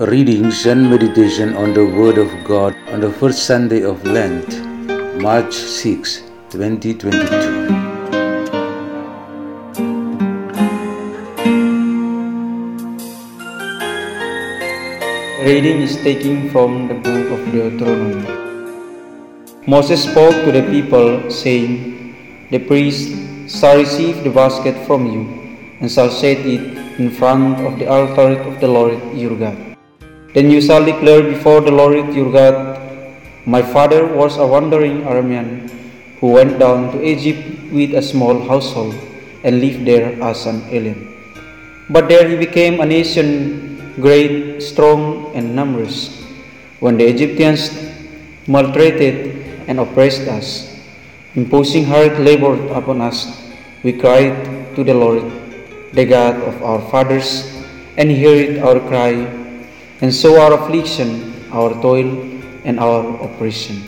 Readings and meditation on the Word of God on the first Sunday of Lent, March 6, 2022. Reading is taken from the book of Deuteronomy. Moses spoke to the people, saying, The priest shall receive the basket from you, and shall set it in front of the altar of the Lord your God. Then you shall declare before the Lord your God, My father was a wandering Aramean, who went down to Egypt with a small household, and lived there as an alien. But there he became a nation great, strong, and numerous. When the Egyptians maltreated and oppressed us, imposing hard labor upon us, we cried to the Lord, the God of our fathers, and he heard our cry, and so our affliction, our toil, and our oppression.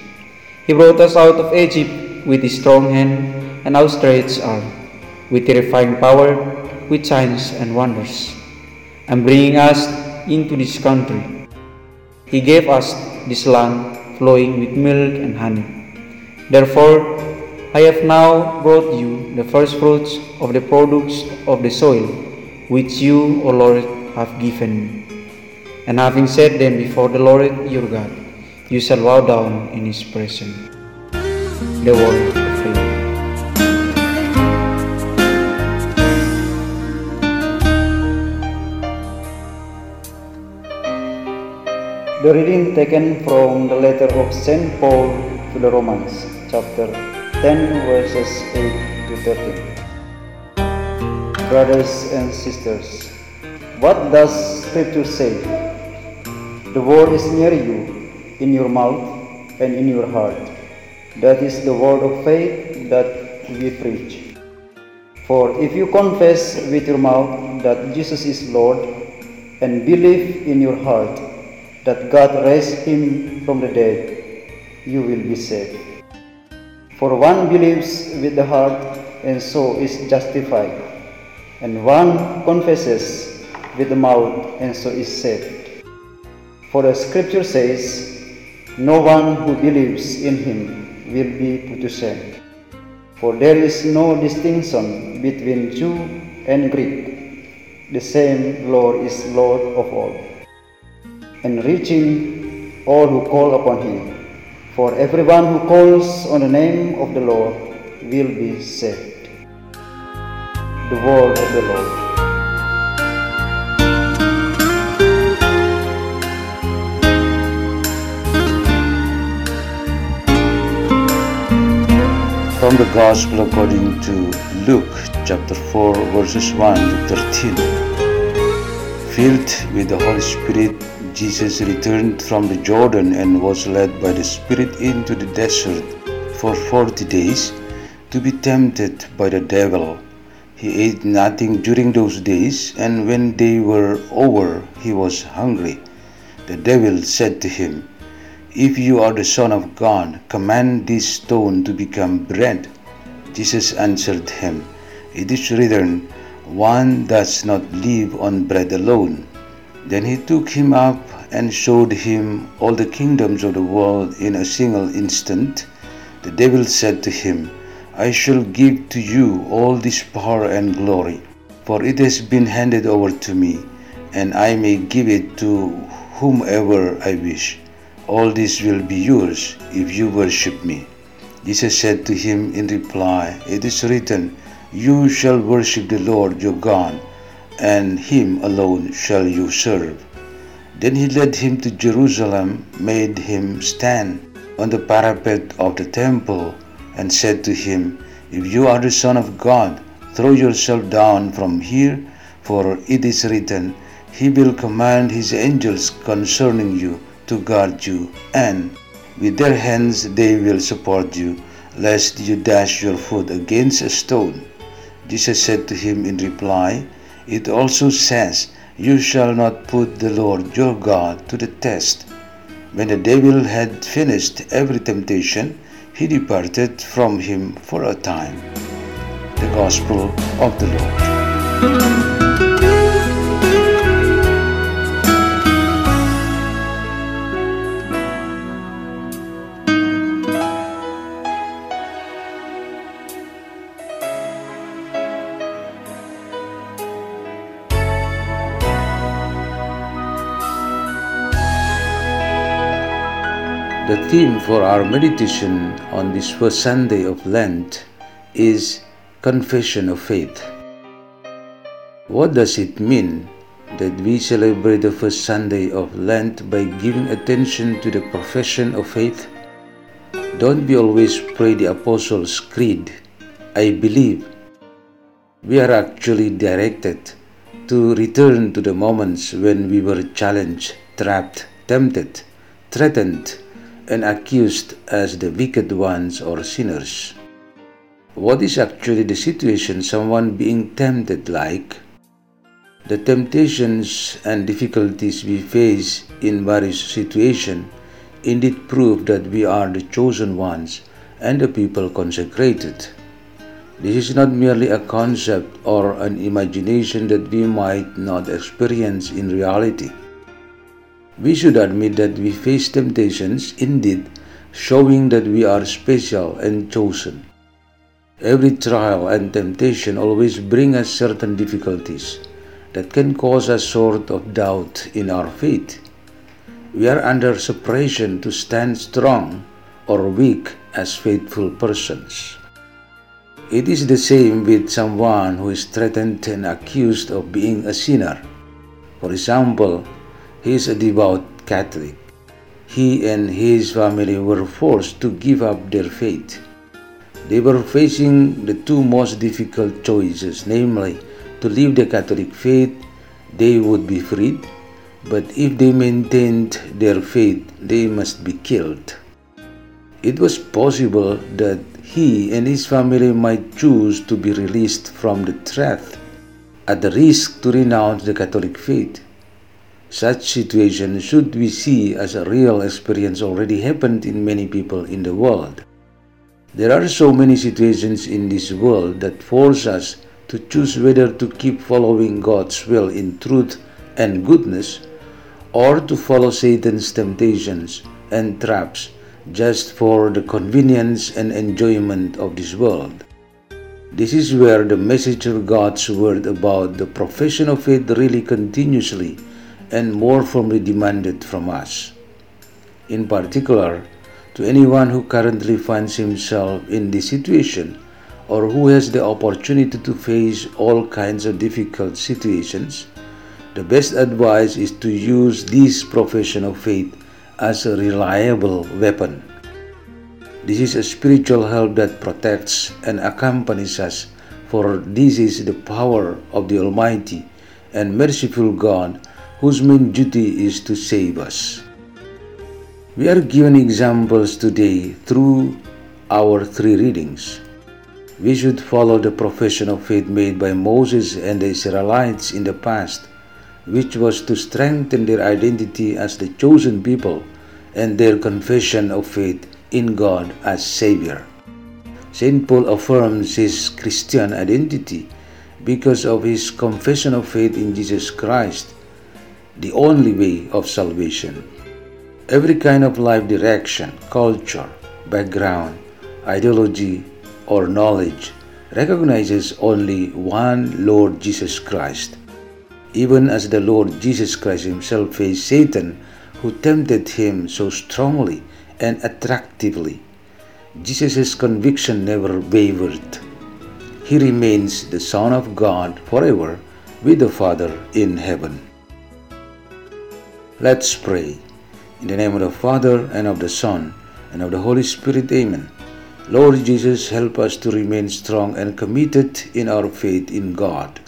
He brought us out of Egypt with his strong hand and outstretched arm, with terrifying power, with signs and wonders and bringing us into this country. He gave us this land flowing with milk and honey. Therefore, I have now brought you the first fruits of the products of the soil, which you, O Lord, have given me. And having set them before the Lord your God, you shall bow down in his presence. The word of the Lord. The reading taken from the letter of St. Paul to the Romans, chapter 10, verses 8 to 13. Brothers and sisters, what does Scripture say? The word is near you, in your mouth and in your heart. That is the word of faith that we preach. For if you confess with your mouth that Jesus is Lord and believe in your heart that God raised him from the dead, you will be saved. For one believes with the heart and so is justified, and one confesses with the mouth and so is saved. For the scripture says, No one who believes in him will be put to shame. For there is no distinction between Jew and Greek. The same Lord is Lord of all and reaching all who call upon him. For everyone who calls on the name of the Lord will be saved. The word of the Lord. From the Gospel according to Luke chapter 4 verses 1 to 13. Filled with the Holy Spirit, Jesus returned from the Jordan and was led by the Spirit into the desert for forty days to be tempted by the devil. He ate nothing during those days, and when they were over, he was hungry. The devil said to him, If you are the Son of God, command this stone to become bread. Jesus answered him, It is written, One does not live on bread alone. Then he took him up and showed him all the kingdoms of the world in a single instant. The devil said to him, I shall give to you all this power and glory, for it has been handed over to me, and I may give it to whomever I wish. All this will be yours if you worship me. Jesus said to him in reply, It is written, You shall worship the Lord your God, and him alone shall you serve. Then he led him to Jerusalem, made him stand on the parapet of the temple, and said to him, If you are the Son of God, throw yourself down from here, for it is written, he will command his angels concerning you to guard you, and with their hands they will support you, lest you dash your foot against a stone. Jesus said to him in reply, It also says, You shall not put the Lord your God to the test. When the devil had finished every temptation, he departed from him for a time. The Gospel of the Lord. Theme for our meditation on this first Sunday of Lent is Confession of Faith. What does it mean that we celebrate the first Sunday of Lent by giving attention to the profession of faith? Don't we always pray the Apostles' Creed, I believe? We are actually directed to return to the moments when we were challenged, trapped, tempted, threatened, and accused as the wicked ones or sinners. What is actually the situation someone being tempted like? The temptations and difficulties we face in various situations indeed prove that we are the chosen ones and the people consecrated. This is not merely a concept or an imagination that we might not experience in reality. We should admit that we face temptations indeed, showing that we are special and chosen. Every trial and temptation always bring us certain difficulties that can cause a sort of doubt in our faith. We are under suppression to stand strong or weak as faithful persons. It is the same with someone who is threatened and accused of being a sinner. For example, he is a devout Catholic. He and his family were forced to give up their faith. They were facing the two most difficult choices, namely, to leave the Catholic faith, they would be freed, but if they maintained their faith, they must be killed. It was possible that he and his family might choose to be released from the threat at the risk to renounce the Catholic faith. Such situation should we see as a real experience already happened in many people in the world. There are so many situations in this world that force us to choose whether to keep following God's will in truth and goodness or to follow Satan's temptations and traps just for the convenience and enjoyment of this world. This is where the message of God's word about the profession of faith really continuously and more firmly demanded from us. In particular, to anyone who currently finds himself in this situation or who has the opportunity to face all kinds of difficult situations, the best advice is to use this profession of faith as a reliable weapon. This is a spiritual help that protects and accompanies us, for this is the power of the Almighty and merciful God whose main duty is to save us. We are given examples today through our three readings. We should follow the profession of faith made by Moses and the Israelites in the past, which was to strengthen their identity as the chosen people and their confession of faith in God as Savior. St. Paul affirms his Christian identity because of his confession of faith in Jesus Christ the only way of salvation. Every kind of life direction, culture, background, ideology, or knowledge recognizes only one Lord Jesus Christ. Even as the Lord Jesus Christ himself faced Satan, who tempted him so strongly and attractively, Jesus' conviction never wavered. He remains the Son of God forever with the Father in heaven. Let's pray. In the name of the Father, and of the Son, and of the Holy Spirit, Amen. Lord Jesus, help us to remain strong and committed in our faith in God.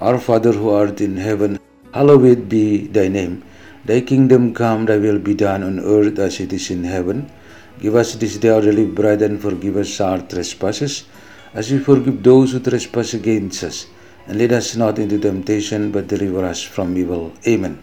Our Father who art in heaven, Hallowed be thy name. Thy kingdom come, thy will be done on earth as it is in heaven. Give us this day our daily bread and forgive us our trespasses, as we forgive those who trespass against us. And lead us not into temptation, but deliver us from evil. Amen.